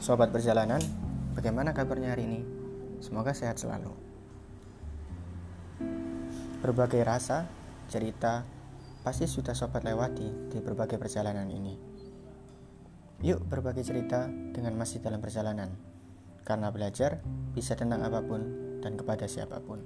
Sobat perjalanan, bagaimana kabarnya hari ini? Semoga sehat selalu. Berbagai rasa, cerita, pasti sudah sobat lewati di berbagai perjalanan ini. Yuk berbagi cerita dengan masih dalam perjalanan, karena belajar bisa tentang apa pun dan kepada siapa pun.